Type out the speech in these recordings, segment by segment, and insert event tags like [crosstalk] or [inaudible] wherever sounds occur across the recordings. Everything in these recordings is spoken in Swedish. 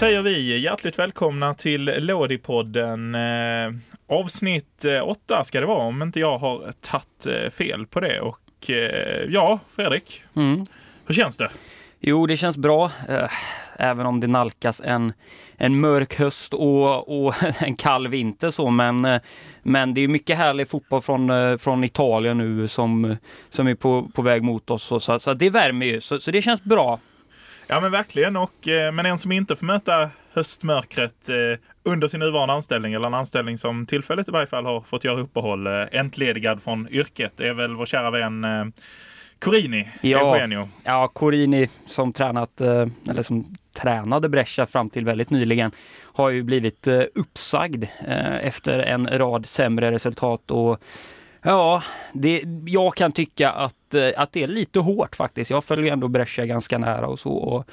säger vi hjärtligt välkomna till Lådipodden. Eh, avsnitt eh, åtta ska det vara om inte jag har tagit eh, fel på det. Och eh, ja, Fredrik, Mm. hur känns det? Jo, det känns bra. Eh, Även om det nalkas en, en mörk höst och, och [laughs] en kall vinter så, men, eh, men det är mycket härlig fotboll från, eh, från Italien nu som, som är på, på väg mot oss. Så, så, så det värmer ju, så, så det känns bra. Ja men verkligen, och, eh, men en som inte får möta höstmörkret eh, under sin nuvarande anställning, eller en anställning som tillfälligt i varje fall har fått göra uppehåll, eh, entledigad från yrket, är väl vår kära vän eh, Corini, Ja. Eugenio. Ja, Corini som tränat, eller som tränade Brescia fram till väldigt nyligen, har ju blivit uppsagd efter en rad sämre resultat och Ja, det, jag kan tycka att, eh, att det är lite hårt faktiskt. Jag följer ändå Brescia ganska nära och så. Och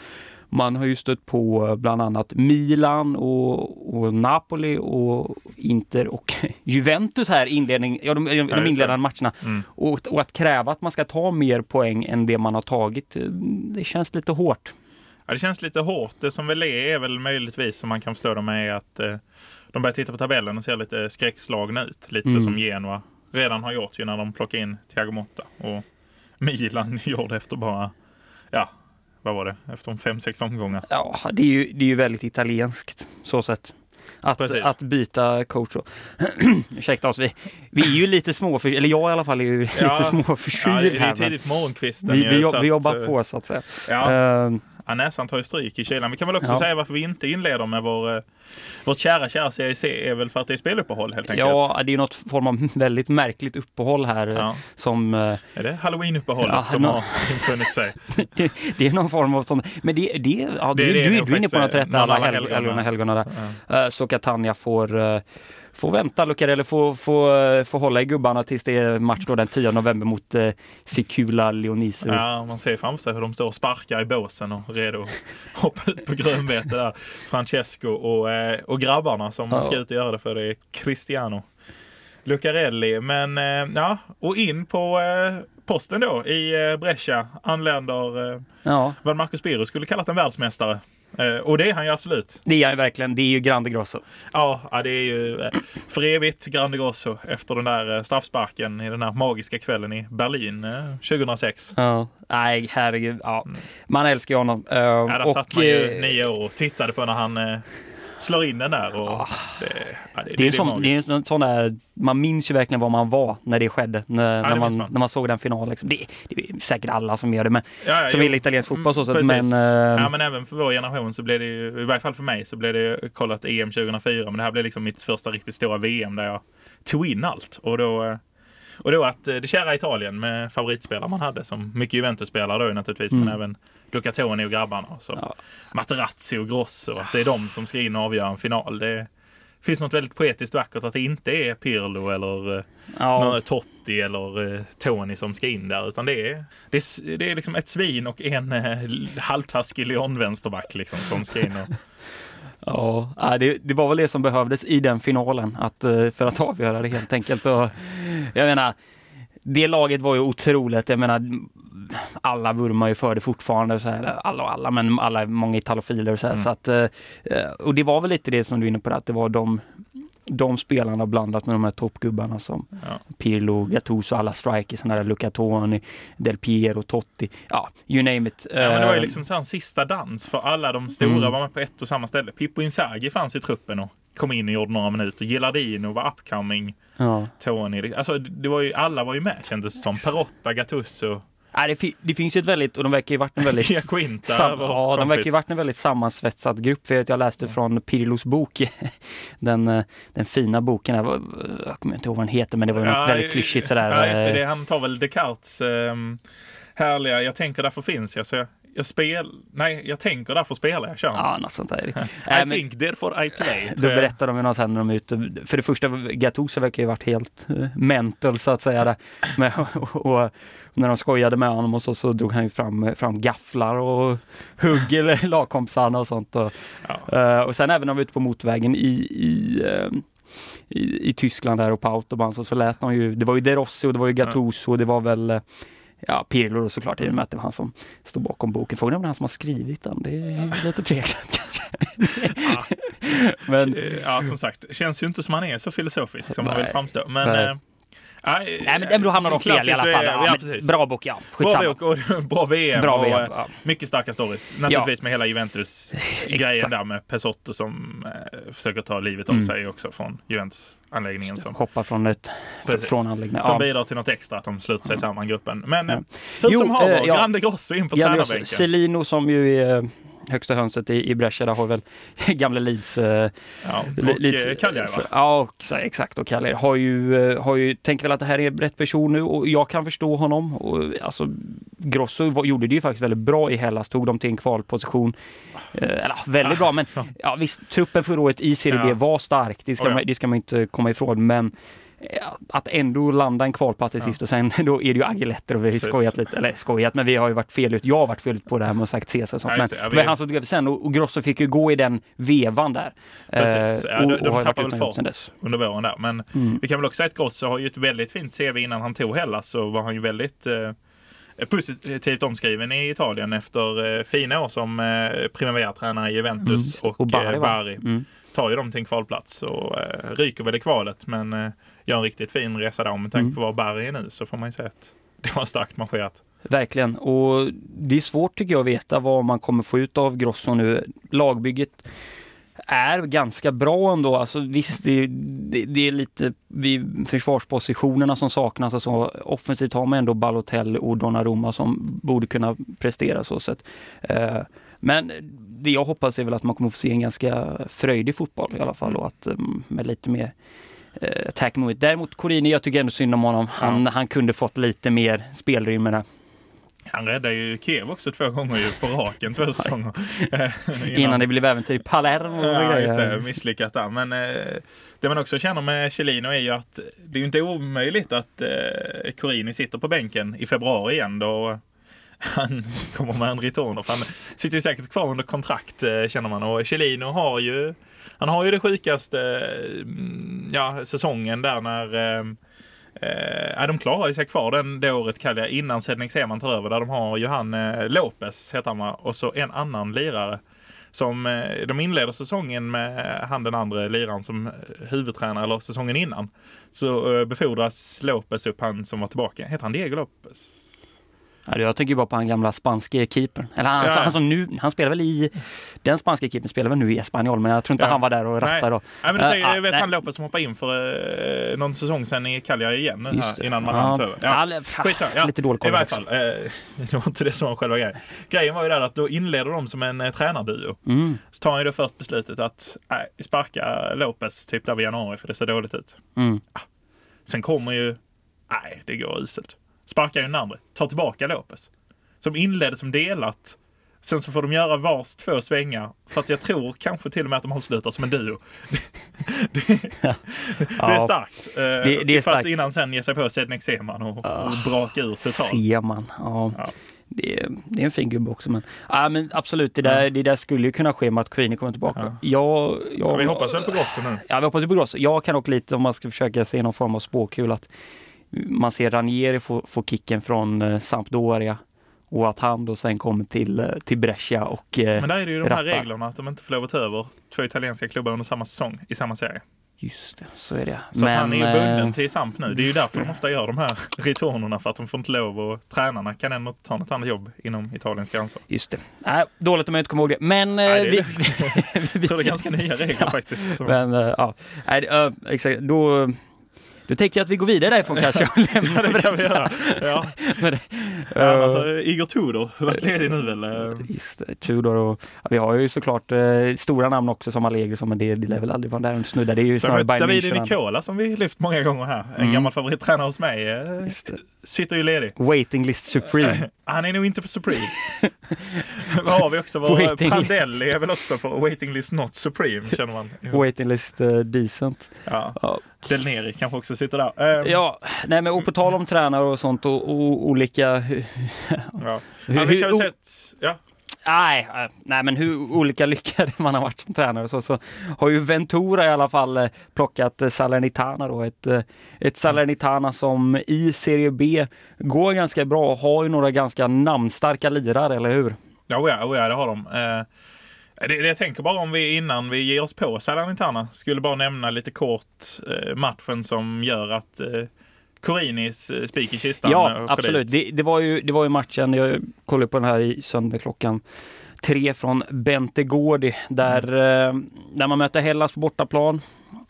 man har ju stött på eh, bland annat Milan och, och Napoli och Inter och [laughs] Juventus här inledning, ja, de, de inledande matcherna. Mm. Och, och att kräva att man ska ta mer poäng än det man har tagit, eh, det känns lite hårt. Ja, det känns lite hårt. Det som väl är, är väl möjligtvis, som man kan förstå dem, är att eh, de börjar titta på tabellen och ser lite skräckslagna ut. Lite Mm. som Genoa redan har gjort ju när de plockade in Thiago Motta. Och Milan [laughs] gjorde efter bara, ja, vad var det, efter fem, sex omgångar. Ja, det är ju, det är ju väldigt italienskt så sett. Att, Precis. att byta coach. och- [clears throat] Ursäkta oss, vi, vi är ju lite småförkylda, eller jag i alla fall är ju Ja. [laughs] lite Ja, småförkyld det, det är tidigt morgonkvisten. Vi, vi, vi jobbar eh, på så att säga. Ja, Ehm, ja, näsan tar ju stryk i kylan. Vi kan väl också Ja. säga varför vi inte inleder med vår, eh, vårt kära, kära CIC är väl för att det är speluppehåll helt enkelt. ja, det är något form av [laughs] väldigt märkligt uppehåll här Ja. som eh, Är det halloween-uppehållet Ja, som nå- har infunnit sig? [laughs] det, det är någon form av sån, men det, det, ja, Det är du, det du, nog du är inne på något rätt, eh, alla alla helg- helgona. helgona, där. Ja. Eh, Så Catania får, eh, får vänta, Lucarelli får, får, får hålla i gubbarna tills det är match då den 10 november mot eh, Sicula Leonisi. Ja, man ser framför sig hur de står och sparkar i båsen och redo att [laughs] hoppa ut på grönbete där. Francesco och, eh, och grabbarna som Ja. ska ut och göra det för det är Cristiano Lucarelli. Men eh, ja, och in på eh, posten då i eh, Brescia anländer eh, Ja, vad Marcus Birro skulle kallat en världsmästare. Eh, och det är han ju absolut. det är ju verkligen, det är ju Grande Grosso. Ja, det är ju eh, för evigt Grande Grosso efter den där eh, straffsparken i den här magiska kvällen i Berlin eh, 2006. Ja. Nej, herregud. Ja. Man älskar ju honom. Mm. Ja, där satt man ju nio år och tittade på när han slår in den där. Och Ah. det, ja, det, Det är, magiskt. det är en sån- där, man minns ju verkligen var man var när det skedde, när, det när, man, man. när man såg den finalen. Liksom. Det, är säkert alla som gör det, men Ja, ja, som gillar italiensk fotboll så. Precis. Men, eh, ja, men även för vår generation så blev det ju, i varje fall för mig, så blev det ju kollat EM 2004. Men det här blev liksom mitt första riktigt stora VM där jag tog in allt. Och då, eh, och då att eh, det kära Italien med favoritspelare man hade, som mycket Juventus-spelare då naturligtvis, men Mm. även Luca Toni och grabbarna. Så Ja. Materazzi och Grosso, att det är de som ska in och avgöra en final. Det finns något väldigt poetiskt vackert att det inte är Pirlo eller eh, ja, någon Totti eller eh, Tony som ska in där. Utan det är, det är, det är liksom ett svin och en eh, halvtaskig Lyon-vänsterback liksom, som ska in. Och, [laughs] Ja, det, det var väl det som behövdes i den finalen att, eh, för att avgöra det helt enkelt. Och, jag menar, det laget var ju otroligt. Jag menar, alla vurmar ju för det fortfarande. Så här, alla och alla, men alla, många italofiler. Och, så här, Mm. så att, eh, och det var väl lite det som du är inne på, att det var de, de spelarna blandat med de här toppgubbarna som ja. Pirlo, Gattuso, alla strikers, där Luca Toni, Del Piero, Totti, ja, you name it. Ja, men det var ju Eh, liksom en sista dans för alla de stora Mm. var med på ett och samma ställe. Pippo Inzaghi fanns i truppen och kom in och gjorde några minuter. Gilardino var upcoming. Ja. Tony. Alltså, det var ju, alla var ju med kändes det som. Perotta, Gattuso, Nej, det, fi- det finns ju ett väldigt, och de verkar ju varit en [laughs] väldigt Iaquinta. Sam, vår ja, de verkar ju varit en väldigt sammansvetsad grupp. För jag, jag läste från Pirlos bok, [laughs] den, eh, den fina boken, här, jag kommer inte ihåg vad den heter, men det var ju något väldigt klyschigt sådär. Ja, just det, eh, det. Han tar väl Descartes ehm, härliga, jag tänker därför finns jag. Så jag, jag spel, nej, jag tänker därför spelar jag, kör. Ja, något sånt där. [laughs] I men- think therefore I play. Då berättar de ju något sen när de är ute. För det första, Gattuso verkar ju varit helt eh, mental så att säga. Där. Men, [laughs] och, och, när de skojade med honom och så, så drog han ju fram, fram gafflar och hugg [laughs] lagkompisarna och sånt. Och, Ja. eh, och sen även när vi var ute på motorvägen i, i, eh, i, i Tyskland där och på autobahn så, så lät de ju, det var ju De Rossi och det var ju Gattuso och det var väl ja, Pirlo då såklart, i och med att det var han som stod bakom boken. Frågan är om det är han som har skrivit den. Det är lite tveksamt [laughs] kanske. Ja. Men, Ja, som sagt, känns ju inte som han är så filosofisk som han vill Nej. framstå. Men, Nej. Nej, nej, men då hamnar de fel i alla fall. Ja, Ja, men bra bok, ja. Bra Skitsamma. bok och [laughs] bra VM. Bra och, VM, eh, ja. Mycket starka stories. Naturligtvis med hela Juventus-grejen [sighs] där med Pesotto som eh, försöker ta livet av Mm. sig också från Juventus-anläggningen. Som, Hoppa från, ett, Precis. från anläggningen. som Ja. bidrar till något extra att de sluter sig samman gruppen. Men eh, Ja. hur Jo, som haver, eh, ja. Grande Grosso in på Ja, tränarbänken. Celino som ju är högsta hönset i, i Brescia, där har väl [laughs] gamla Leeds... Eh, Ja, och Leeds- eh, Cagliari va? Ja, och- exakt. Och Cagliari har ju, eh, har ju tänkt väl att det här är rätt person nu och jag kan förstå honom. Och, alltså, Grosso var, gjorde det ju faktiskt väldigt bra i Hellas, tog dem till en kvalposition. Eh, eller ja, väldigt bra, men [laughs] ja, visst, truppen förra året i Serie B Ja. var stark, det ska, ja. man, det ska man inte komma ifrån. Men eh, att ändå landa en kvalplats till sist och sen då är det ju Agiletter och vi har skojat lite, eller skojat, men vi har ju varit fel ut. Jag har varit fel ut på det här med att sagt Caesar och sånt. Men. Ja, vi- han som över sen och, och Grosso fick ju gå i den vevan där. Precis. Eh, Ja, de- och, de varit väl fart. under våren där. Men Mm. vi kan väl också säga att Grosso har ju ett väldigt fint CV innan han tog Hellas så var han ju väldigt eh, positivt omskriven i Italien efter eh, fina år som eh, Primavera-tränare i Juventus Mm. och, Och Bari, va? Bari. Mm. Tar ju dem till en kvalplats och eh, ryker väl i kvalet men eh, gör en riktigt fin resa där. Med tanke Mm. på var Bari är nu så får man ju säga att det var starkt marscherat. Verkligen. Och det är svårt tycker jag att veta vad man kommer få ut av Grosso nu. Lagbygget är ganska bra ändå. Alltså, visst, det, det, det är lite vid försvarspositionerna som saknas. Alltså, offensivt har man ändå Balotelli och Donnarumma som borde kunna prestera så sätt. Eh, men det jag hoppas är väl att man kommer få se en ganska fröjdig fotboll i alla fall och att mm, med lite mer eh, attack mot. Däremot Corini, jag tycker ändå synd om honom. Han, han kunde fått lite mer spelrum med det. Han räddade ju Kiev också två gånger ju på raken två [laughs] säsonger. Eh, [laughs] Innan det blev äventyr i Palermo. Ja, just det. Misslyckat där. Men eh, det man också känner med Chiellino är ju att det är ju inte omöjligt att eh, Corini sitter på bänken i februari igen då [laughs] han kommer med en returner. För han sitter ju säkert kvar under kontrakt eh, känner man. Och Chiellino har ju han har ju det sjukaste mm, ja, säsongen där när eh, eh de klarar sig kvar den, det året kallar jag innan Sednik Seman tar över där de har ju han eh, Lopez heter han va? och så en annan lirare som eh, de inleder säsongen med han den andra liraren som eh, huvudtränare eller säsongen innan. Så eh, befordras Lopez upp han som var tillbaka. Heter han Diego Lopez? Ja, jag tänker bara på han gamla spanske keepern. Eller han, Ja. han som nu, han spelar väl i, den spanske keepern spelar väl nu i Espanyol, men jag tror inte Ja. han var där och rattade då. Nej, men Eh, jag ah, vet nej. han Lopez som hoppade in för eh, någon säsong sedan i Cagliari igen här, innan man Ja. hann ta över. Ja. Skitsamma. Ja, lite dålig koll I varje fall, eh, [laughs] det var inte det som var själva grejen. Grejen var ju där att då inleder de som en eh, tränarduo. Mm, Så tar han ju då först beslutet att nej, sparka Lopez typ där vid januari för det ser dåligt ut. mm. Sen kommer ju, nej det går uselt. Sparkar ju den andra, tar tillbaka Lopez. Som inledde som delat. Sen så får de göra vars två svängar. För att jag tror kanske till och med att de avslutar som en duo. [laughs] Det, det, det är Ja, starkt. Eh, det är för starkt. innan sen ge sig på Sednek Seman och, Ah, och braka ur totalt. Ser man. Ja. Ja. Det, är, det är en fin gubbe också. Men, ja, men absolut, det där, det där skulle ju kunna ske med att Queenie kommer tillbaka. Ja. Jag, jag, Ja, vi hoppas väl på Grosso nu. Ja, vi hoppas på Grosso. Jag kan dock lite, om man ska försöka se någon form av spåkul, att man ser Ranieri få, få kicken från eh, Sampdoria och att han då sen kommer till, eh, till Brescia och eh, Men där är det ju de här rattar. reglerna att de inte får lov att ta över två italienska klubbar under samma säsong i samma serie. Just det, så är det. Så att han är ju bunden eh, till Samp nu. Det är ju därför de ofta gör de här returnerna för att de får inte lov och tränarna kan ändå ta något annat jobb inom Italiens gränser. Just det. Nej, dåligt om jag inte kommer ihåg det. Men, Nej, eh, det är vi. Jag [laughs] tror det är ganska nya regler faktiskt. Så. men eh, ja, Nej, eh, exakt. Då, då tänker jag att vi går vidare därifrån kanske och [laughs] lämnar det. Ja. [laughs] Ja, har Igor Tudor varit ledig nu väl? Just det, Tudor och ja, vi har ju såklart eh, stora namn också som Allegri som men det, det lär väl aldrig vara där och snudda. Det är ju snarare Bayern München. Nicola som vi lyft många gånger här. En Mm. gammal favorittränare hos mig. eh. Sitter ju ledig. Waiting list supreme. [laughs] Han är nog inte på Supreme. [laughs] Vad har vi också? Vår Prandelli är väl också på Waiting List Not Supreme känner man. [laughs] Waiting list eh, decent. Ja. Ja. Del Neri kanske också sitter där. Eh, Ja, nej men och på tal om tränare och sånt och, och olika... ja. Hur, Ja, vi kan väl ja, nej, äh, nej, men hur olika [laughs] lyckade man har varit som tränare så, så har ju Ventura i alla fall eh, plockat eh, Salernitana då. Ett, eh, ett Salernitana som i Serie B går ganska bra och har ju några ganska namnstarka lirare, eller hur? Ja, oh ja, oh ja det har de. Eh, det, det jag tänker bara om vi innan vi ger oss på Salernitana skulle bara nämna lite kort eh, matchen som gör att eh, Corinis eh, spik i kistan. Ja, absolut. Det, det, var ju, det var ju matchen, jag kollade på den här i söndag klockan tre från Bente Gårdi där, mm. eh, där man möter Hellas på bortaplan.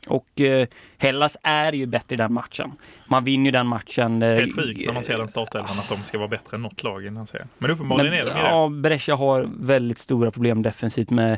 Och eh, Hellas är ju bättre i den matchen. Man vinner ju den matchen. Eh, Helt sjukt när man ser den startelvan att de ska vara bättre än något lag innan serien. Men uppenbarligen är de det. Ja, Brescia har väldigt stora problem defensivt med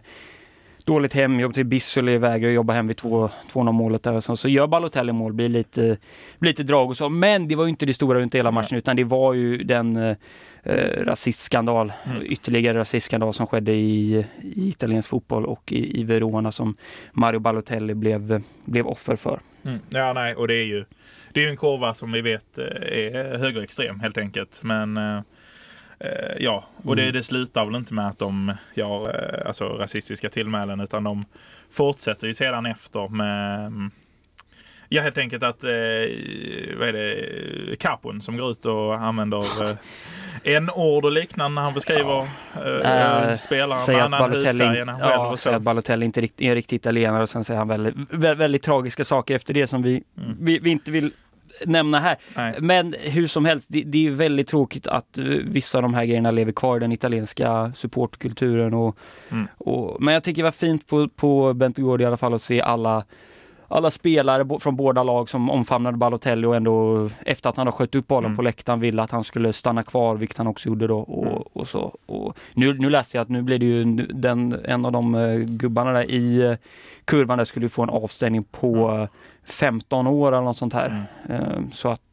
dåligt hemjobb till Bissoli vägrar jobba hem vid 2-0 målet där. Så, så gör Balotelli mål, blir lite, blir lite drag och så. Men det var ju inte det stora runt hela matchen utan det var ju den eh, eh, rasistskandal, mm. ytterligare rasistskandal som skedde i, i italiensk fotboll och i, i Verona som Mario Balotelli blev, blev offer för. Mm. Ja, nej, och det är ju det är en kurva som vi vet eh, är högerextrem helt enkelt. Men eh, Eh, ja, och det, mm. det slutar väl inte med att de gör eh, alltså, rasistiska tillmälen utan de fortsätter ju sedan efter med mm, Ja, helt enkelt att, eh, vad är det, Capon som går ut och använder eh, en ord och liknande när han beskriver eh, äh, spelaren säger att Balotelli, ja, säger att Balotelli inte är riktigt italienare och sen säger han väldigt, väldigt, väldigt tragiska saker efter det som vi, mm. vi, vi, inte vill nämna här. Nej. Men hur som helst, det, det, är väldigt tråkigt att eh, vissa av de här grejerna lever kvar i den italienska supportkulturen. Och, mm. och, men jag tycker det var fint på, på Bentegård i alla fall att se alla alla spelare från båda lag som omfamnade Balotelli och ändå efter att han har skött upp bollen mm. på läktaren ville att han skulle stanna kvar, vilket han också gjorde då. Och, mm. och så. Och nu, nu läste jag att nu blir det ju den, en av de uh, gubbarna där i uh, kurvan där skulle få en avstängning på uh, 15 år eller något sånt här. Mm. så att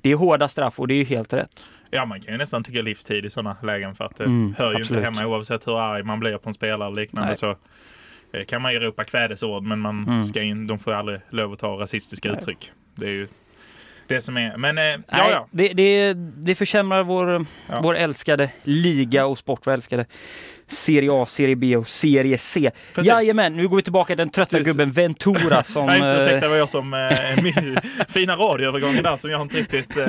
det är hårda straff och det är helt rätt. Ja, man kan ju nästan tycka livstid i sådana lägen för att det mm, hör ju absolut. inte hemma oavsett hur arg man blir på en spelare och liknande. Nej. Så Eh, kan man ju ropa kvädesord men man mm. ska in, de får aldrig lov att ta rasistiska Nej. uttryck. Det är ju det som är. Men eh, Nej, ja, ja. Det, det, det försämrar vår, ja. vår älskade liga och sport, vår älskade Serie A, Serie B och Serie C. Precis. Jajamän, nu går vi tillbaka till den trötta Precis. gubben Ventura [laughs] som... Nej, just det, det var jag som... Eh, min [laughs] fina radioövergången där som jag inte riktigt eh,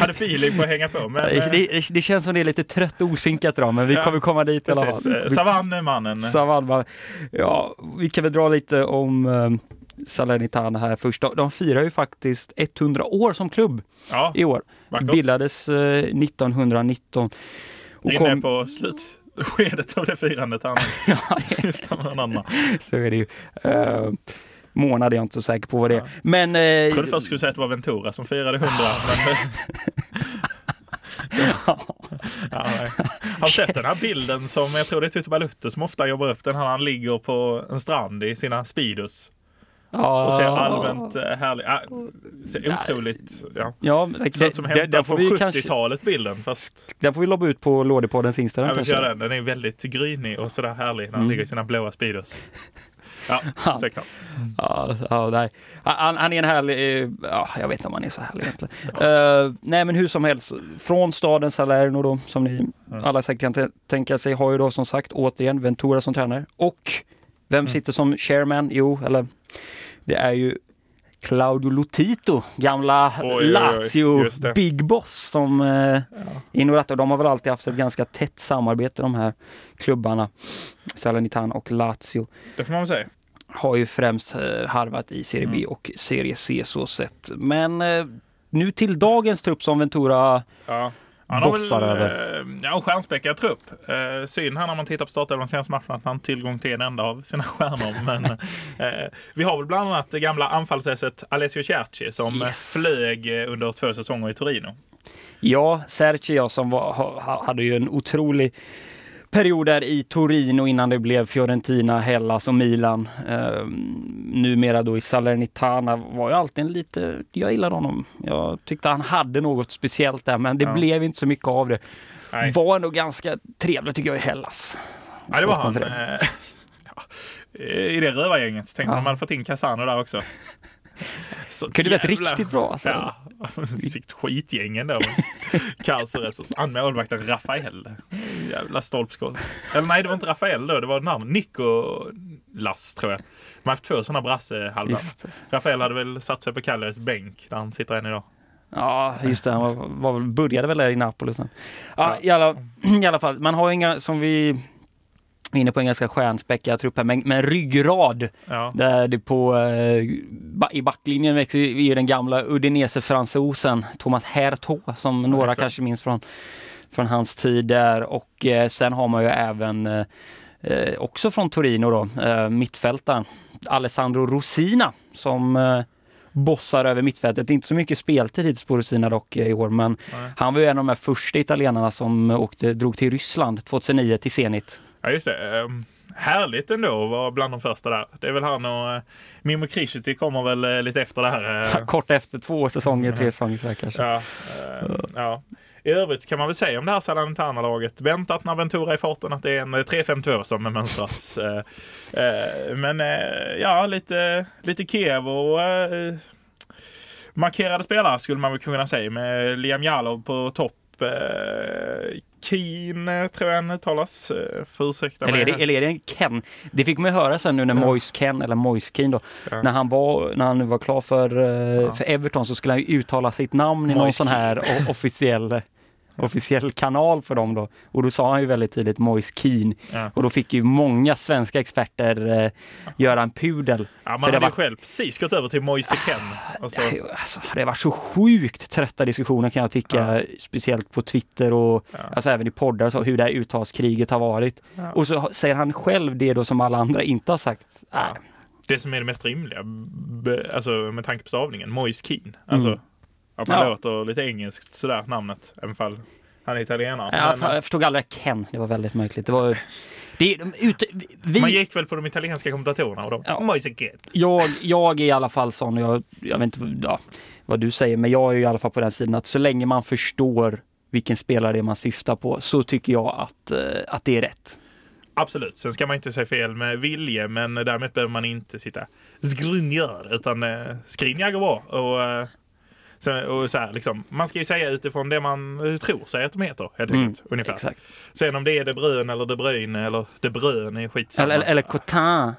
hade feeling på att hänga på. Men, eh, det, det, känns som det är lite trött och osynkat idag, men vi ja, kommer komma dit i alla fall. Savannmannen. Savannmannen. Ja, vi kan väl dra lite om eh, Salernitana här först. De firar ju faktiskt 100 år som klubb ja, i år. Vackert. Bildades eh, 1919. Och kom... på slutskedet av det firandet här [laughs] ja. [laughs] Så är det ju. Uh, månad är jag inte så säker på vad det är. Ja. Men, uh, jag trodde först skulle säga att det var Ventura som firade 100. [laughs] men... ja. Ja, har sett den här bilden som jag tror det är Tutu Balutto som ofta jobbar upp den här han ligger på en strand i sina Speedos. Ja. Och ser allmänt äh, härlig. Äh, ser otroligt. Ja. Ja, det, ser ut som hämtat från 70-talet bilden. Fast... Den får vi lobba ut på Lådepoddens Instagram ja, kanske. Den. den är väldigt grynig och sådär härlig när han mm. ligger i sina blåa Speedos. Ja, [laughs] säkert. Ja, ja, nej. Han, han, är en härlig, eh, ja, jag vet inte om han är så härlig egentligen. Ja. Uh, nej men hur som helst, från staden Salerno då, som ni mm. alla säkert kan tänka sig, har ju då som sagt återigen Ventura som tränare. Och vem mm. sitter som chairman? Jo, eller det är ju Claudio Lotito, gamla oj, Lazio oj, oj. Big Boss som eh, ja. Inorato. De har väl alltid haft ett ganska tätt samarbete de här klubbarna. Salernitana och Lazio. Det får man väl säga. Har ju främst eh, harvat i Serie B mm. och Serie C så sett. Men eh, nu till dagens trupp som Ventura ja. Han har väl, över. Eh, ja, stjärnspäckad trupp. Eh, synd här när man tittar på startelvan senaste matchen att har tillgång till en enda av sina [laughs] stjärnor. Men eh, vi har väl bland annat det gamla anfallsässet Alessio Cerci som yes. flög eh, under två säsonger i Torino. Ja, Cerci ja, som var, hade ju en otrolig perioder i Torino innan det blev Fiorentina, Hellas och Milan. Uh, numera då i Salernitana var ju alltid en lite, jag gillade honom. Jag tyckte han hade något speciellt där men det ja. blev inte så mycket av det. Nej. Var ändå ganska trevlig tycker jag i Hellas. Ja det var han. Eh, ja. I det rövargänget. Tänk ja. om man hade fått in Casano där också. [laughs] Så Kunde jävla... varit riktigt bra alltså. Ja, [laughs] sitt skitgäng ändå. [laughs] Caceres och målvakten Rafael. Jävla stolpskott. Eller nej, det var inte Rafael då, det var namn. Nicolas tror jag. De har haft två sådana brassehalvor. Rafael hade väl satt sig på Kalles bänk där han sitter än idag. Ja, just det. Han var, var, började väl där i Napoli sen. Ja, i, alla, I alla fall, man har inga, som vi är inne på, en ganska stjärnspäckad trupp här, men, men ryggrad Ja, där det på, eh, ba, i backlinjen växer ju den gamla Udinese-fransosen Thomas Hertog som några kanske minns från, från hans tid där och eh, sen har man ju även eh, eh, också från Torino då, eh, mittfältaren Alessandro Rosina som bossar över mittfältet. Inte så mycket speltid hittills på Rosina dock i år men Nej. han var ju en av de här första italienarna som åkte, drog till Ryssland 2009 till Zenit. ja just det. Ehm, härligt ändå att vara bland de första där. Det är väl han och uh, Mimo Krishiti kommer väl eh, lite efter det här. eh, [laughs] Kort efter två säsonger, tre säsonger sådär kanske. Ja, eh, ja. I övrigt kan man väl säga om det här Salernitana-laget. Väntat när Ventura är i farten att det är en eh, 3-5-2 som mönstras. [laughs] Eh, eh, Men eh, ja, lite, lite Kiev och eh, markerade spelare skulle man väl kunna säga med Liam Jalov på topp. Eh, Keen eh, tror jag han uttalas. Eh, Får ursäkta Eller är, det, eller är det en Ken? Det fick man ju höra sen nu när Ja. Moise Ken, eller Moise Keane då, Ja. när han var, när han nu var klar för, eh, Ja. för Everton så skulle han ju uttala sitt namn i någon Moise sån här officiell officiell kanal för dem då. Och då sa han ju väldigt tydligt Moise Keane. Ja. Och då fick ju många svenska experter eh, göra en pudel. Ja, man För hade det ju var- själv precis gått över till Moise Ken. Alltså, Alltså, det var så sjukt trötta diskussioner kan jag tycka, speciellt på Twitter och Ja. alltså även i poddar, så, hur det här uttalskriget har varit. Ja. Och så säger han själv det då som alla andra inte har sagt. Ja. Det som är det mest rimliga, alltså med tanke på stavningen, Moise Keane. Alltså, Mm. Att man Ja. låter lite engelskt sådär namnet, även fall han är italienare. Men, jag förstod aldrig Ken, det var väldigt märkligt. Det var, det, de, ut, vi, man gick väl på de italienska kommentatorerna och de, Ja. Jag, jag är i alla fall sån, jag, jag vet inte ja, vad du säger, men jag är i alla fall på den sidan att så länge man förstår vilken spelare det är man syftar på så tycker jag att, eh, att det är rätt. Absolut, sen ska man inte säga fel med vilje, men därmed behöver man inte sitta skrinjar, utan eh, går bra. Och, eh, så, och så här, liksom, man ska ju säga utifrån det man eh, tror sig att de heter, helt Mm, enkelt. ungefär. Exakt. Sen om det är De Bruyne eller De Bruyne eller De Bruyne är skitsamma. Eller, eller, Cotin,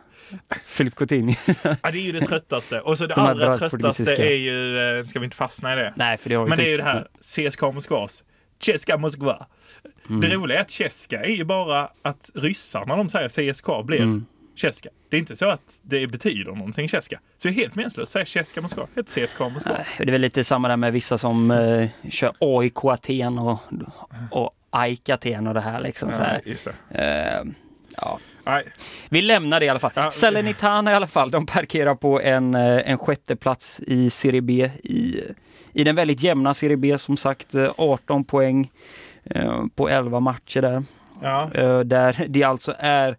Philippe Coutinho. [laughs] Ja, det är ju det tröttaste. Och så det De allra tröttaste är ju, eh, ska vi inte fastna i det? Nej, för det har vi Men det är ju det här CSKA Moskvas. Ceska Moskva. Mm. Det roliga är att Ceska är ju bara att ryssarna de säger CSKA blir Mm. Ceska. Det är inte så att det betyder någonting Ceska. Så det är helt meningslöst att säga Ceska Moskva. Det heter CSKA Moskva. Det är väl lite samma där med vissa som eh, kör AIK Aten och, och AIK Aten och det här liksom. Så här. Eh, ja. Nej, Vi lämnar det i alla fall. Ja. Salernitana i alla fall, de parkerar på en, eh, en sjätte plats i Serie B. I, I den väldigt jämna Serie B som sagt, eh, 18 poäng eh, på 11 matcher där. ja. Eh, där det alltså är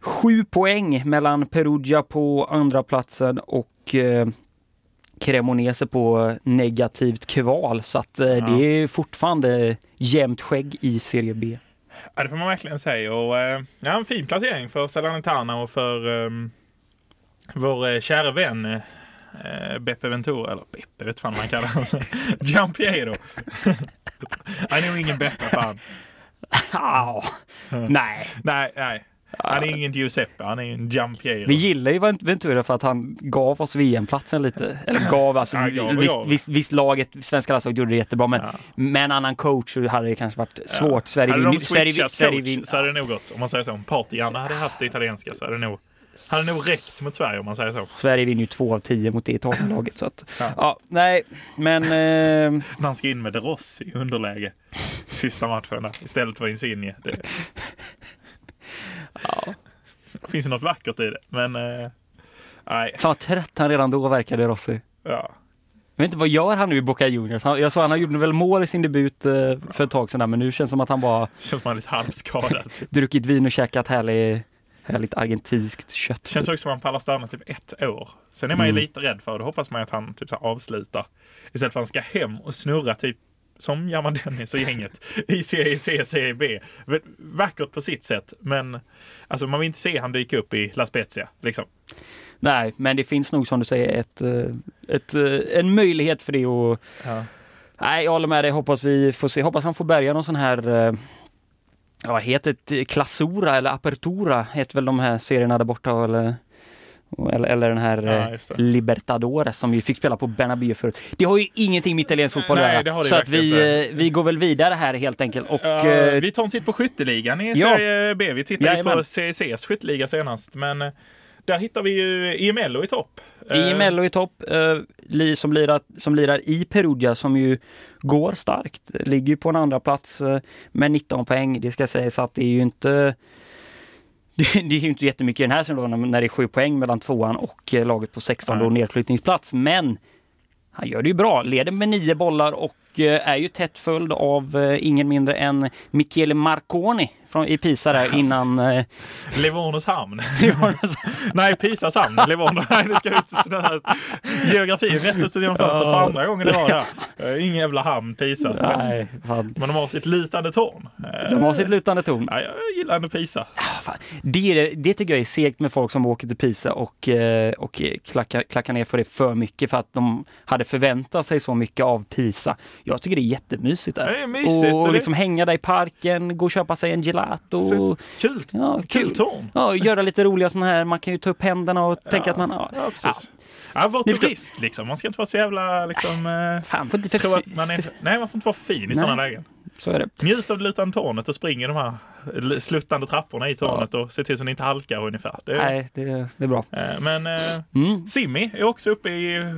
sju poäng mellan Perugia på andra platsen och eh, Cremonese på negativt kval. Så att eh, det är fortfarande jämnt skägg i Serie B. ja, det får man verkligen säga. Och, eh, ja, en fin placering för Salernitana och för vår eh, kära vän eh, Beppe Ventura, eller Beppe vet fan han kallar honom. [laughs] Giampiero. [laughs] Han är nog ingen Beppe fan. Ah, [laughs] nej, Nej, nej. Han är ingen Giuseppe, han är en Giampiero. vi gillar ju Ventura för att han gav oss VM-platsen lite. Eller gav, alltså, Ja, gav visst, gav. visst, visst laget, svenska landslaget gjorde det jättebra, men Ja. med en annan coach så hade det kanske varit svårt. Sverige hade vinner de Sverige, switchat Sverige coach vinner- så hade det nog gått. Om man säger så. Party-Janne hade haft det italienska så hade det nog, hade nog räckt mot Sverige om man säger så. Sverige vinner ju två av tio mot det Italienlaget. Så att, Ja. ja. nej, men eh, När han ska in med De Rossi i underläge sista matchen där, istället för Insigne. Det, ja. det finns ju något vackert i det, men eh, nej. fan vad trött han redan då verkade Rossi. Ja. Jag vet inte, vad gör han nu i Boca Juniors? Han, jag sa han gjorde väl mål i sin debut eh, för ett tag sedan, där, men nu känns det som att han bara Känns som han är lite halvskadad. Typ. [laughs] druckit vin och käkat härlig, härligt argentinskt kött. Känns också som att han pallar stanna typ ett år. Sen är man ju Mm. lite rädd för, då hoppas man att han typ så avslutar. Istället för att han ska hem och snurra typ som German Dennis och gänget i Serie C, Serie B. Vackert på sitt sätt, men alltså man vill inte se han dyka upp i La Spezia. Liksom. Nej, men det finns nog som du säger ett, eh, ett, eh, en möjlighet för det och Ja. Nej, jag håller med dig. Hoppas vi får se. Hoppas han får bärga någon sån här eh, ja, vad heter det? Classura eller Apertura heter väl de här serierna där borta eller eller, eller den här Ja, eh. Libertadores som vi fick spela på Bernabéu förut. Det har ju ingenting med italiensk fotboll Nej, att göra. Så att vi, eh, vi går väl vidare här helt enkelt. Och, Ja, eh, vi tar en titt på skytteligan i Ja. Serie B. Vi tittade ju på Jajamän. CECs skytteliga senast. Men där hittar vi ju IMLO i topp. Eh, I topp, som, lirar, som lirar i Perugia som ju går starkt. Ligger ju på en andra plats med 19 poäng. Det ska sägas att det är ju inte det det är ju inte jättemycket i den här säsongen när det är 7 poäng mellan tvåan och eh, laget på 16 då Nej. nedflyttningsplats. Men han gör det ju bra, leder med nio bollar och eh, är ju tätt följd av eh, ingen mindre än Michele Marconi från, i Pisa där innan eh, Livornos hamn. [laughs] Nej, Pisas hamn. Livorno. Nej, det ska ut sån här geografin rätt ut genom fönstret för andra gången rad här. Eh, Ingen jävla hamn, Pisa. Nej, fan. Men de har sitt lutande torn. De har sitt lutande torn. Ja, jag gillar ändå Pisa. Ah. Det, är det, det tycker jag är segt med folk som åker till Pisa och, och klackar, klackar ner för det för mycket för att de hade förväntat sig så mycket av Pisa. Jag tycker det är jättemysigt där. Det är mysigt. och, Och det- liksom hänga där i parken, gå och köpa sig en gelato. Precis. Kul. Ja, Kul kul. torn. Ja, göra lite roliga sådana här, man kan ju ta upp händerna och tänka att man... Ja, Ja, precis. Ja, var turist liksom. Man ska inte vara så jävla liksom... Eh, Fan, inte för tro att man är, nej, man får inte vara fin i sådana lägen. Så är det. Njut av det lutande tornet och spring i de här sluttande trapporna i tornet och se till så ni inte halkar ungefär. Det, Nej, det, det är bra. eh, Men eh, Mm. Simmi är också uppe i,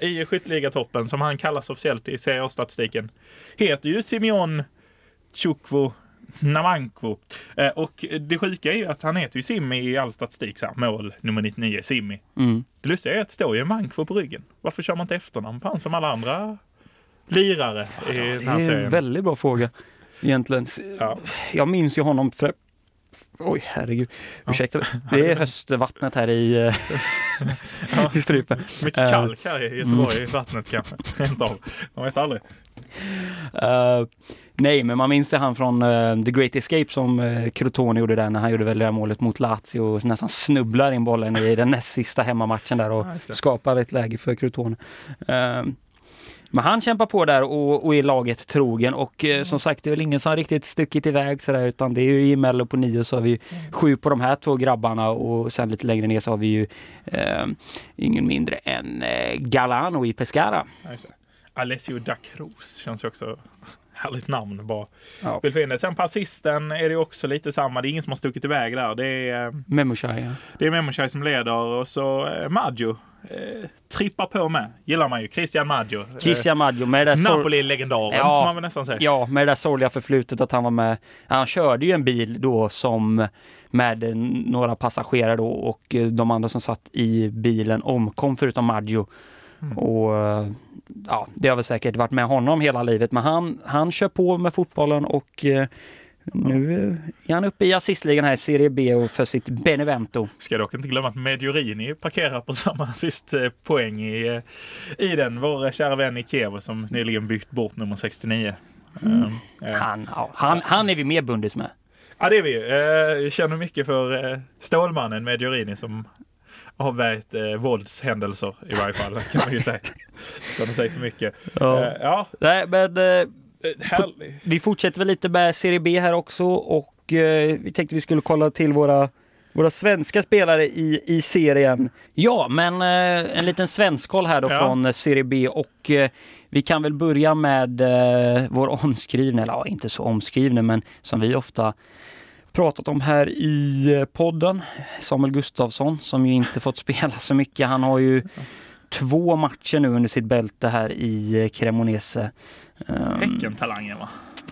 i skytteligatoppen som han kallas officiellt i Serie A-statistiken. Heter ju Simeon Chukwu Namankwo. Eh, och det sjuka är ju att han heter ju Simmi i all statistik. Så här, mål nummer 99, Simmi. Mm. Det lustiga är att det står ju Mankwo på ryggen. Varför kör man inte efternamn på han som alla andra lirare i Det den här är en serien? väldigt bra fråga egentligen. Ja. Jag minns ju honom för... Oj, herregud. Ursäkta. Det är [laughs] höstvattnet här i, eh, [laughs] i strupen. Mycket Eh, kalk här i Göteborg i vattnet kanske. [laughs] Rent av. Man vet aldrig. Eh, nej, men man minns ju han från eh, The Great Escape som uh, Crotone gjorde där när han gjorde väl det målet mot Lazio och nästan snubblar in bollen i den näst sista hemmamatchen där och Ja, det. skapar ett läge för Crotone. Eh, men han kämpar på där och, och är laget trogen och eh, som sagt det är väl ingen som riktigt stuckit iväg sådär utan det är ju i Mello på nio så har vi sju på de här två grabbarna och sen lite längre ner så har vi ju eh, ingen mindre än eh, Galano i Pescara. Alessio da Cruz känns ju också [laughs] härligt namn. Bara Ja. Sen på assisten är det också lite samma. Det är ingen som har stuckit iväg där. Det är, eh, Memoshai, ja. det är Memoshai som leder och så eh, Maggio eh, trippar på med. Gillar man ju. Christian Maggio. Eh, Christian Maggio med det där Napoli-legendaren Ja. får man väl nästan säga. Ja, med det där sorgliga förflutet att han var med. Han körde ju en bil då som med några passagerare då och eh, de andra som satt i bilen omkom förutom Maggio. Mm. Och ja, det har väl säkert varit med honom hela livet, men han, han kör på med fotbollen och eh, nu eh, är han uppe i assistligan här i Serie B och för sitt Benevento. Ska dock inte glömma att Mediorini parkerar på samma assistpoäng i, eh, i den. Vår kära vän i Kiev som nyligen bytt bort nummer 69. Mm. Eh, eh, Han, ja, han, han är vi mer bundis med. Ja, det är vi ju. Eh, Jag känner mycket för eh, Stålmannen Mediorini som avvärjt eh, våldshändelser i varje fall. Kan man ju säga. [laughs] Kan man säga för mycket. Ja. Eh, ja Nej, men eh, eh, härlig. Vi fortsätter väl lite med Serie B här också och eh, vi tänkte vi skulle kolla till våra, våra svenska spelare i, i serien. Ja, men eh, en liten svenskoll här då Ja. från eh, Serie B och eh, vi kan väl börja med eh, vår [laughs] omskrivne, eller ja, inte så omskrivne, men som vi ofta pratat om här i eh, podden. Samuel Gustafsson som ju inte fått [laughs] spela så mycket. Han har ju två matcher nu under sitt bälte här i eh, Cremonese. Um, Häcken-talangen va?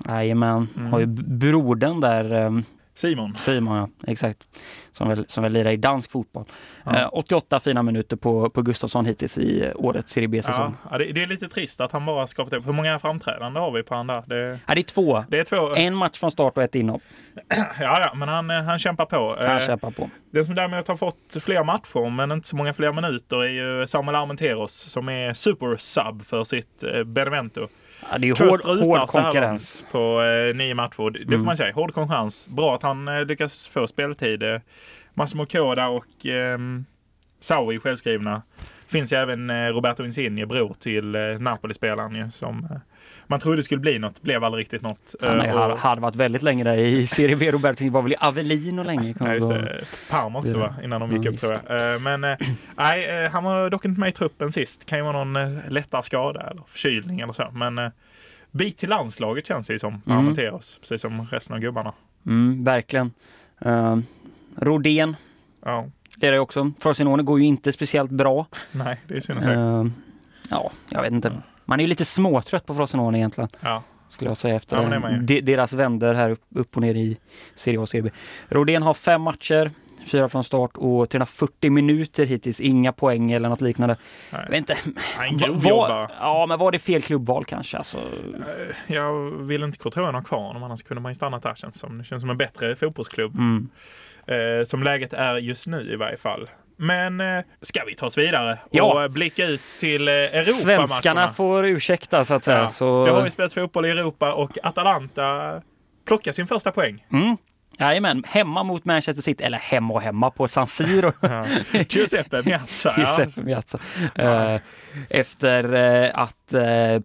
Jajamän, Mm. har ju b- brodern där, um, Simon. Simon ja, exakt, som väl, som väl lirar i dansk fotboll. Ja. Eh, 88 fina minuter på, på Gustafsson hittills i eh, årets Serie B-säsong. ja, det, det är lite trist att han bara skapat upp. Hur många framträdanden har vi på han där? Det, Ja. det är två. det är två. En match från start och ett inhopp. [clears throat] Ja, ja, men han, eh, han kämpar på. Han Eh, kämpar på. Den som däremot har fått fler matcher men inte så många fler minuter är ju Samuel Armenteros som är super-sub för sitt eh, Benevento. Ja, det är ju hård, hård konkurrens. på eh, nio matcher. Det, det får Mm. man säga. Hård konkurrens. Bra att han eh, lyckas få speltid. Eh, Massimo Koda och eh, Saui självskrivna finns ju även eh, Roberto Insigne, bror till eh, Napoli-spelaren som eh, man trodde skulle bli något, blev aldrig riktigt något. Han Eh, har, och- hade varit väldigt länge där i Serie B. Roberto var väl i Avellino länge. Ja, just det. Parma också va? Innan de gick Ja, upp tror jag. Eh, Men eh, nej, han var dock inte med i truppen sist. Kan ju vara någon lättare skada eller förkylning eller så. Men bit till landslaget känns det ju som. Mm. Armenteros, precis som resten av gubbarna. Mm, verkligen. Uh, Rodén Ja, det är det också. Frosinone går ju inte speciellt bra. nej, det är synd att säga. Eh, ja, jag vet inte. Man är ju lite småtrött på Frosinone egentligen. Ja, Skulle jag säga efter Ja, de, deras vänder här upp, upp och ner i Serie A och Serie B. Rodén har fem matcher, fyra från start och 340 minuter hittills. Inga poäng eller något liknande. Jag vet nej. inte. Nej, En grov var, ja, men var det fel klubbval kanske? Alltså, Eh, Jag vill inte Courtois ha kvar honom, annars kunde man ju stannat där känns som. Det känns som en bättre fotbollsklubb. mm. Eh, som läget är just nu i varje fall. Men eh, ska vi ta oss vidare och Ja. eh, blicka ut till eh, Europamatcherna? Svenskarna får ursäkta så att säga. Ja, Så, Det har ju spelats fotboll i Europa och Atalanta plockar sin första poäng. mm. Jajamän, hemma mot Manchester City, eller hemma och hemma på San Siro. [laughs] Ja. Giuseppe Miazza. Ja. Giuseppe Miazza. Eh, efter att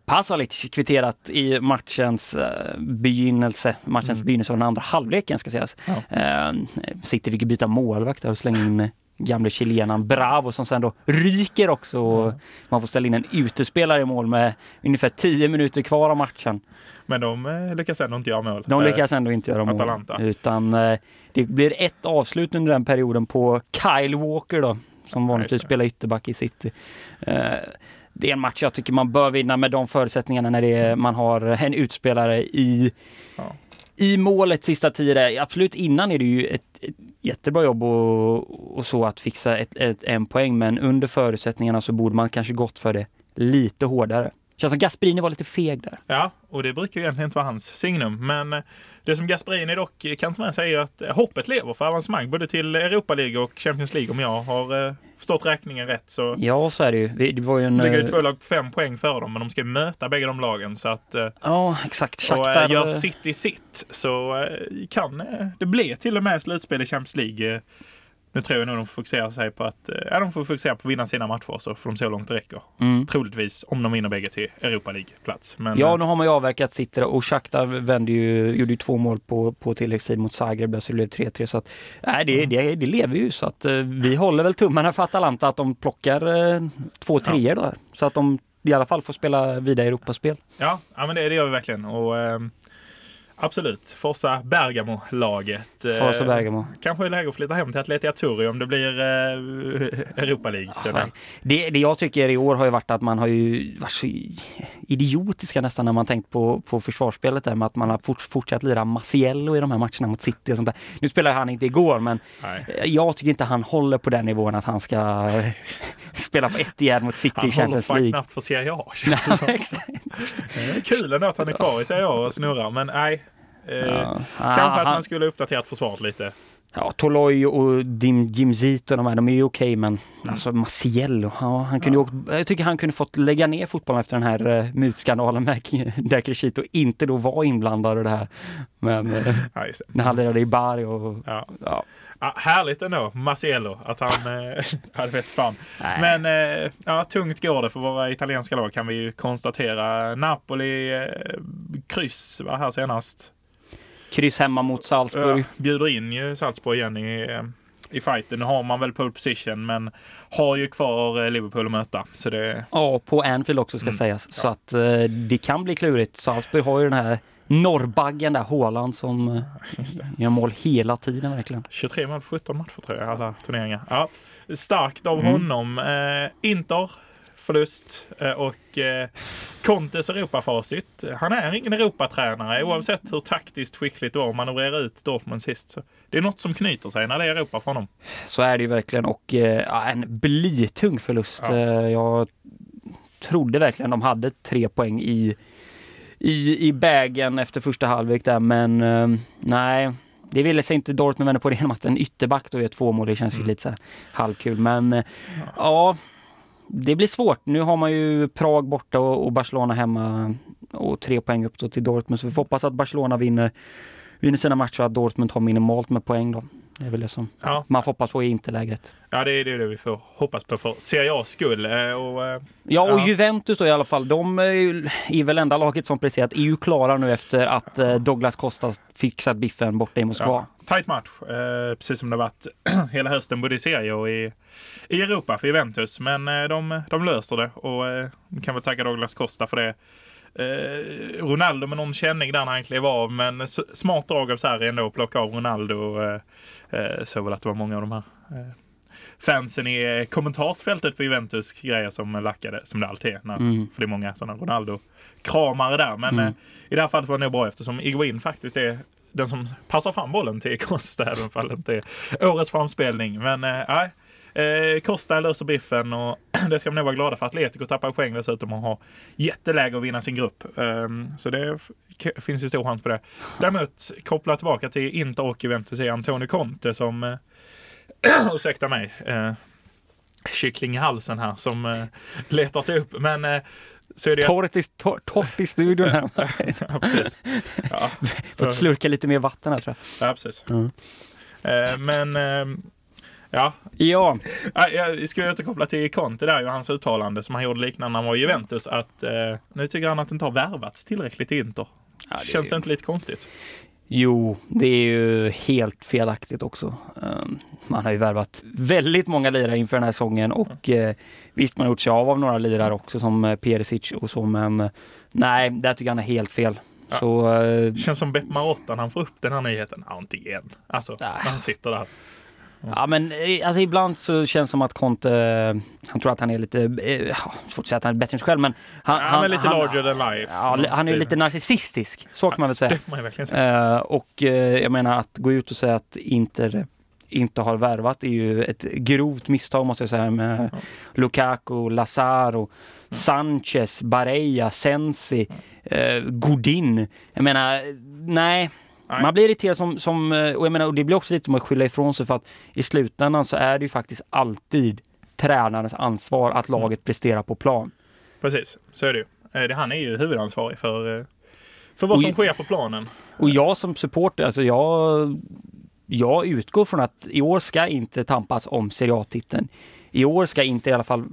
Pasalic kvitterat i matchens begynnelse, matchens Mm. begynnelse av den andra halvleken ska sägas. Ja. City fick byta målvakt och slänga in gamle chilenaren Bravo som sen då ryker också. Och Man får ställa in en utespelare i mål med ungefär 10 minuter kvar av matchen. Men de eh, lyckas ändå inte göra mål. De lyckas ändå inte göra mål. Atalanta. Utan eh, det blir ett avslut under den perioden på Kyle Walker då, som vanligtvis spelar ytterback i City. Eh, det är en match jag tycker man bör vinna med de förutsättningarna när det är, man har en utspelare i, Ja i målet sista tio. Absolut innan är det ju ett, ett jättebra jobb och, och så att fixa ett, ett, en poäng men under förutsättningarna så borde man kanske gått för det lite hårdare. Känns som Gasperini var lite feg där. Ja, och det brukar ju egentligen inte vara hans signum. Men eh, det som Gasperini dock kan ta med sig är att eh, hoppet lever för avancemang både till Europa League och Champions League om jag har eh, förstått räkningen rätt. Så Ja, så är det ju. Vi- Det var ju en... ligger ju eh, två lag fem poäng före dem, men de ska möta bägge de lagen. Så att Ja, exakt. och Shakhtar... eh, gör City sitt så kan det bli till och med slutspel i Champions League. Eh, Nu tror jag nog de får fokusera sig på att eh, ja, de får fokusera på att vinna sina matcher så får de hur långt det räcker. Mm. Troligtvis om de vinner bägge till Europa League-plats. Ja, eh, nu har man ju avverkat City och Shakhtar vände ju, gjorde ju två mål på, på tilläggstid mot Zagreb så det blev 3-3. Så att, nej, det, Mm. det, det lever ju så att eh, vi håller väl tummarna för Atalanta att de plockar eh, två treor där. Så att de i alla fall får spela vidare Europaspel. Ja, ja men det, det gör vi verkligen. Och, ehm, absolut, Forza Bergamo-laget. eh, Forza Bergamo. Kanske är läge att flytta hem till Atleti Aturi om det blir eh, [laughs] Europa League. jag. Det, det jag tycker i år har ju varit att man har ju varit så idiotiska nästan när man tänkt på, på försvarsspelet där med att man har fort, fortsatt lira Maciello i de här matcherna mot City och sånt där. Nu spelar han inte igår men Nej. jag tycker inte han håller på den nivån att han ska eh, [laughs] spela på ett igen mot City Han i håller Champions League. knappt för Serie A. [laughs] Kul ändå att han är kvar i Serie A och snurrar, men nej. Eh, Ja. Kanske Ah, att man skulle uppdaterat försvaret lite. Ja, Toloi och Dim Jimzito, de, här, de är ju okej men Mm. alltså Maciello, ja, han kunde ju åkt, jag tycker han kunde fått lägga ner fotbollen efter den här uh, mutskandalen med där Crescito inte då var inblandad i det här. Men eh, [laughs] Ja, det. när han lirade i Bari och Ja. ja. Ja, härligt ändå, Maciello, att han... Eh, [laughs] ja, det vet fan. Nej. Men eh, ja, tungt går det för våra italienska lag kan vi ju konstatera. Napoli, eh, kryss var här senast. Kryss hemma mot Salzburg. Ja, bjuder in ju Salzburg igen i, i fighten. Nu har man väl pole position men har ju kvar eh, Liverpool att möta. Så det, Ja, på Anfield också ska Mm. sägas. Så att eh, det kan bli klurigt. Salzburg har ju den här norrbaggen där, Haaland, som eh, gör mål hela tiden verkligen. 23 mål på 17 matcher tror jag, alla turneringar. Ja, starkt av Mm. honom. Eh, Inter, förlust eh, och eh, Contes Europafacit. Han är ingen Europatränare oavsett hur taktiskt skickligt det var att manövrera ut Dortmund sist. Så det är något som knyter sig när det är Europa för honom. Så är det ju verkligen och eh, ja, en blytung förlust. Ja. Eh, jag trodde verkligen de hade tre poäng i, i, i bagen efter första halvlek där men eh, nej. Det ville sig inte Dortmund vända på det genom att en ytterback då gör två mål. Det känns ju Mm. lite så halvkul men eh, ja. Det blir svårt. Nu har man ju Prag borta och, och Barcelona hemma och tre poäng upp till Dortmund. Så vi får hoppas att Barcelona vinner, vinner sina matcher och att Dortmund har minimalt med poäng då. Det är väl det som Ja, man får hoppas på i interlägret. ja det är det, vi får hoppas på för Serie A's skull. Eh, Och, eh, Ja, och Ja. Juventus då i alla fall, de är, ju, är väl enda laget som presterat, är ju klara nu efter att eh, Douglas Costa fixat biffen borta i Moskva. ja, tight match, eh, precis som det varit [clears throat] hela hösten både i Serie och i, i Europa för Juventus. Men eh, de, de löser det och eh, kan väl tacka Douglas Costa för det. Eh, Ronaldo med någon känning där när han klev av, men smart drag av Sarri ändå att plocka av Ronaldo. Eh, eh, såg väl att det var många av de här eh, fansen i eh, kommentarsfältet för Juventus grejer som lackade, som det alltid är. När, Mm. För det är många sådana Ronaldo-kramare där. Men Mm. eh, i det här fallet var det nog bra eftersom Iguain faktiskt är den som passar fram bollen till Costa, även om det inte är årets framspelning. Men nej. Eh, Costa löser biffen och [clears throat] det ska man nog vara glada för. Atletico tappar poäng dessutom och har jätteläge att vinna sin grupp. Ehm, så det finns ju stor chans på det. Däremot, koppla tillbaka till Inter och Juventus är Antonio Conte som, eh, [clears throat] ursäkta mig, eh, kyckling i halsen här som eh, letar sig upp. Men eh, så är det Torrt i, tor, torrt i studion här. [laughs] ja, precis. Ja, [laughs] Fått slurka lite mer vatten här tror ja, precis. Mm. Eh, men eh, ja. Ja, Ja, Jag ska återkoppla till Conte där och hans uttalande som han gjorde liknande när han var i Juventus att eh, nu tycker han att det inte har värvats tillräckligt i Inter. Ja, det Känns det inte lite konstigt? Jo, det är ju helt felaktigt också. Um, Man har ju värvat väldigt många lirare inför den här säsongen och eh, visst, man har gjort sig av av några lirare också som eh, Perisic och så, men eh, nej, där tycker jag han är helt fel. Ja. Så Känns som Bepp Marotta när han får upp den här nyheten. Ja, inte igen. Alltså, när han sitter där. Ja men eh, alltså ibland så känns det som att Conte, eh, han tror att han är lite, eh, ja, svårt att säga att han är bättre än sig själv men han, Ja, han, men lite han, larger than life. Ja, han är lite narcissistisk, så kan man väl säga. Det får man verkligen säga. Eh, och eh, jag menar att gå ut och säga att Inter inte har värvat är ju ett grovt misstag måste jag säga med Ja. Lukaku, Lazaro, Sanchez, Barella, Sensi, eh, Godin. Jag menar, nej. Nej. Man blir irriterad som, som, eh, och jag menar, och det blir också lite som att skylla ifrån sig för att i slutändan så är det ju faktiskt alltid tränarens ansvar att Mm. laget presterar på plan. Precis, så är det ju. Eh, Han är ju huvudansvarig för, eh, för vad Och som sker på planen. Och jag som supporter, alltså jag, jag utgår från att i år ska inte tampas om Serie A-titeln. I år ska inte i alla fall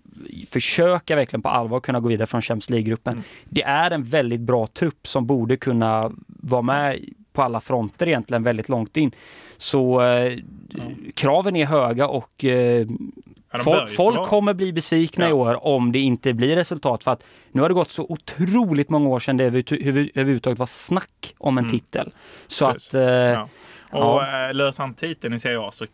försöka verkligen på allvar kunna gå vidare från Champions League-gruppen. Mm. Det är en väldigt bra trupp som borde kunna vara med på alla fronter egentligen väldigt långt in. Så eh, kraven är höga och eh, Ja, folk, folk kommer bli besvikna Ja. i år om det inte blir resultat. För att nu har det gått så otroligt många år sedan det över- över- överhuvudtaget var snack om en Mm. titel. Så Precis. att eh, Ja. Och Ja. ja. löser han titeln i Serie A så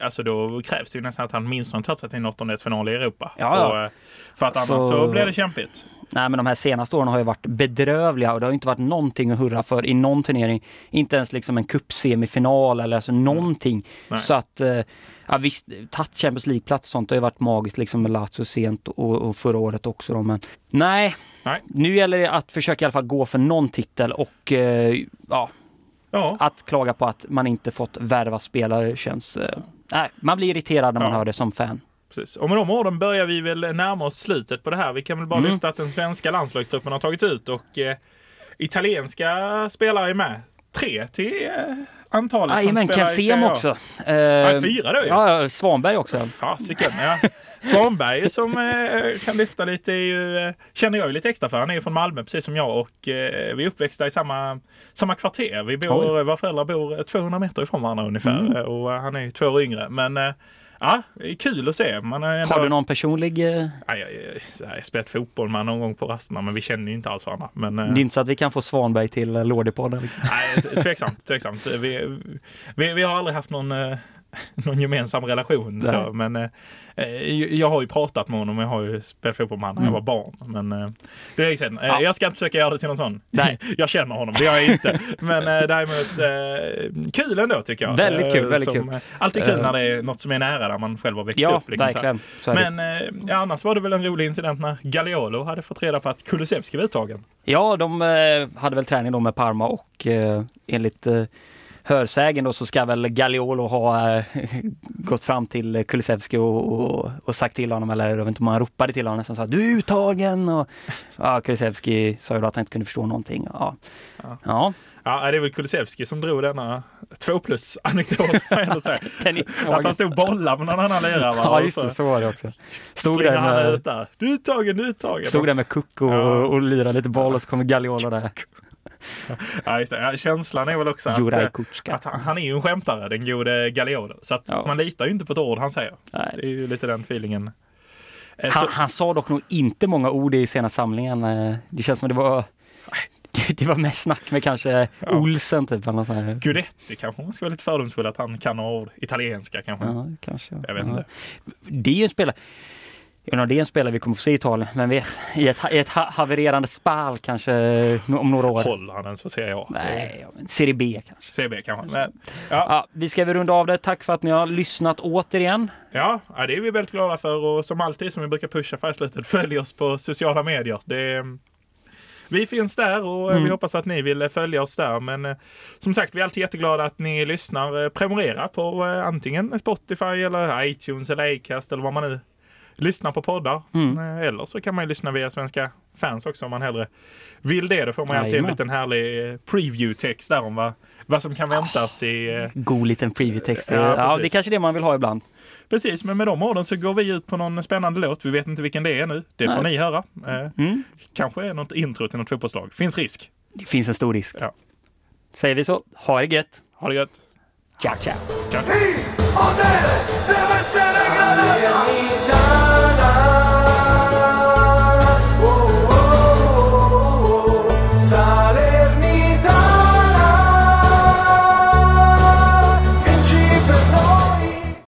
Alltså då krävs det ju nästan att han minst har tagit sig till en åttondelsfinal i Europa. Ja, ja. Och, eh, för att annars Så- så, blir det kämpigt. Nej, men de här senaste åren har ju varit bedrövliga och det har inte varit någonting att hurra för i någon turnering. Inte ens liksom en cupsemifinal eller alltså någonting. Nej. Så att, eh, ja visst, tagit Champions League-plats och sånt har ju varit magiskt liksom med Lazio sent och, och förra året också då, men nej. Nej. Nu gäller det att försöka i alla fall gå för någon titel och eh, ja, Ja, att klaga på att man inte fått värva spelare känns... Eh, nej, man blir irriterad när man Ja. hör det som fan. Precis. Och med de orden börjar vi väl närma oss slutet på det här. Vi kan väl bara Mm. lyfta att den svenska landslagstruppen har tagit ut och eh, italienska spelare är med. Tre till eh, antalet som Jajamän, spelar i Kensem Serie också. Eh, fyra då ju. Ja, Svanberg också. Fasiken, ja. Svanberg som eh, kan lyfta lite är ju, eh, känner jag ju lite extra för. Han är ju från Malmö precis som jag och eh, vi är uppväxta i samma, samma kvarter. Vi bor, våra föräldrar bor eh, 200 meter ifrån varandra ungefär Mm. eh, och eh, han är ju två år yngre. Men eh, ja, det är kul att se. Man har, ändå, Har du någon personlig... Eh, Ja, jag, jag, har spelat fotboll med någon gång på rasterna men vi känner ju inte alls varandra. Men, eh, det är inte så att vi kan få Svanberg till eh, Lådepodden? Liksom. Nej, tveksamt. tveksamt. Vi, vi, vi har aldrig haft någon, [laughs] någon gemensam relation. Nej. Så, men eh, eh, jag har ju pratat med honom. Jag har ju spelat fotboll med honom när jag Mm. var barn. Men eh, det är sedan. Eh, Ja. Jag ska inte försöka göra det till någon sån. Nej. [laughs] jag känner honom, det gör jag inte. Men eh, däremot eh, kul ändå tycker jag. Väldigt kul, Eh, väldigt som, kul. Alltid kul när det är något som är nära där man själv har växt Ja, upp. liksom verkligen. Men eh, annars var det väl en rolig incident när Gagliolo hade fått reda på att Kulusevski var uttagen. Ja, de hade väl träning då med Parma och enligt hörsägen då så ska väl Gagliolo ha äh, gått fram till Kulusevski och, och, och, sagt till honom, eller jag vet inte om han ropade till honom, som sa du är uttagen! Och, ja, Kulusevski sa ju då att han inte kunde förstå någonting. Ja. ja. ja. Ja, det är väl Kulusevski som drog denna två plus anekdot. [laughs] att han stod bollar med någon annan lirare. [laughs] Ja, just det, så var det också. Stod där med, ut där. Du är uttagen, du är uttagen. Stod där med kuck och, ja. och lirade lite boll och så kommer Gagliolo där. Ja, just det. Känslan är väl också att, eh, att han, han, är ju en skämtare, den gode Gagliolo. Så att ja. man litar ju inte på ett ord han säger. Nej. Det är ju lite den feelingen. Eh, han, han, sa dock nog inte många ord i sena samlingen. Eh, det känns som det var [laughs] det var mest snack med kanske ja. Olsen typ. Eller så här. Gudetti kanske, man ska vara lite fördomsfull att han kan ord. Italienska kanske. Ja, kanske. Jag vet ja. inte. Det är ju en spelare Ja, det är en spelare vi kommer få se i Italien, men vet, i ett, i ett havererande spal kanske om några år. Håller han ens för Serie A? Nej, Serie B kanske. Serie B kanske. Men, ja. ja. vi ska väl runda av det. Tack för att ni har lyssnat återigen. Ja, det är vi väldigt glada för och som alltid som vi brukar pusha för i slutet, [laughs] följ oss på sociala medier. Det vi finns där och mm. vi hoppas att ni vill följa oss där. Men eh, som sagt, vi är alltid jätteglada att ni lyssnar. Prenumerera på eh, antingen Spotify eller iTunes eller Acast eller vad man nu lyssna på poddar. Mm. Eh, eller så kan man ju lyssna via Svenska fans också om man hellre vill det. Då får man alltid en liten härlig eh, preview-text där om vad, vad som kan väntas i... Eh, God liten preview-text. Ja, ja, det är kanske det man vill ha ibland. Precis, men med de orden så går vi ut på någon spännande låt. Vi vet inte vilken det är nu. Det Nej. får ni höra. Mm. Kanske är något intro till något fotbollslag. Finns risk. Det finns en stor risk. Ja. Säger vi så. Ha det gött! Ha det gött! Ciao, ciao! ciao. se alegrará.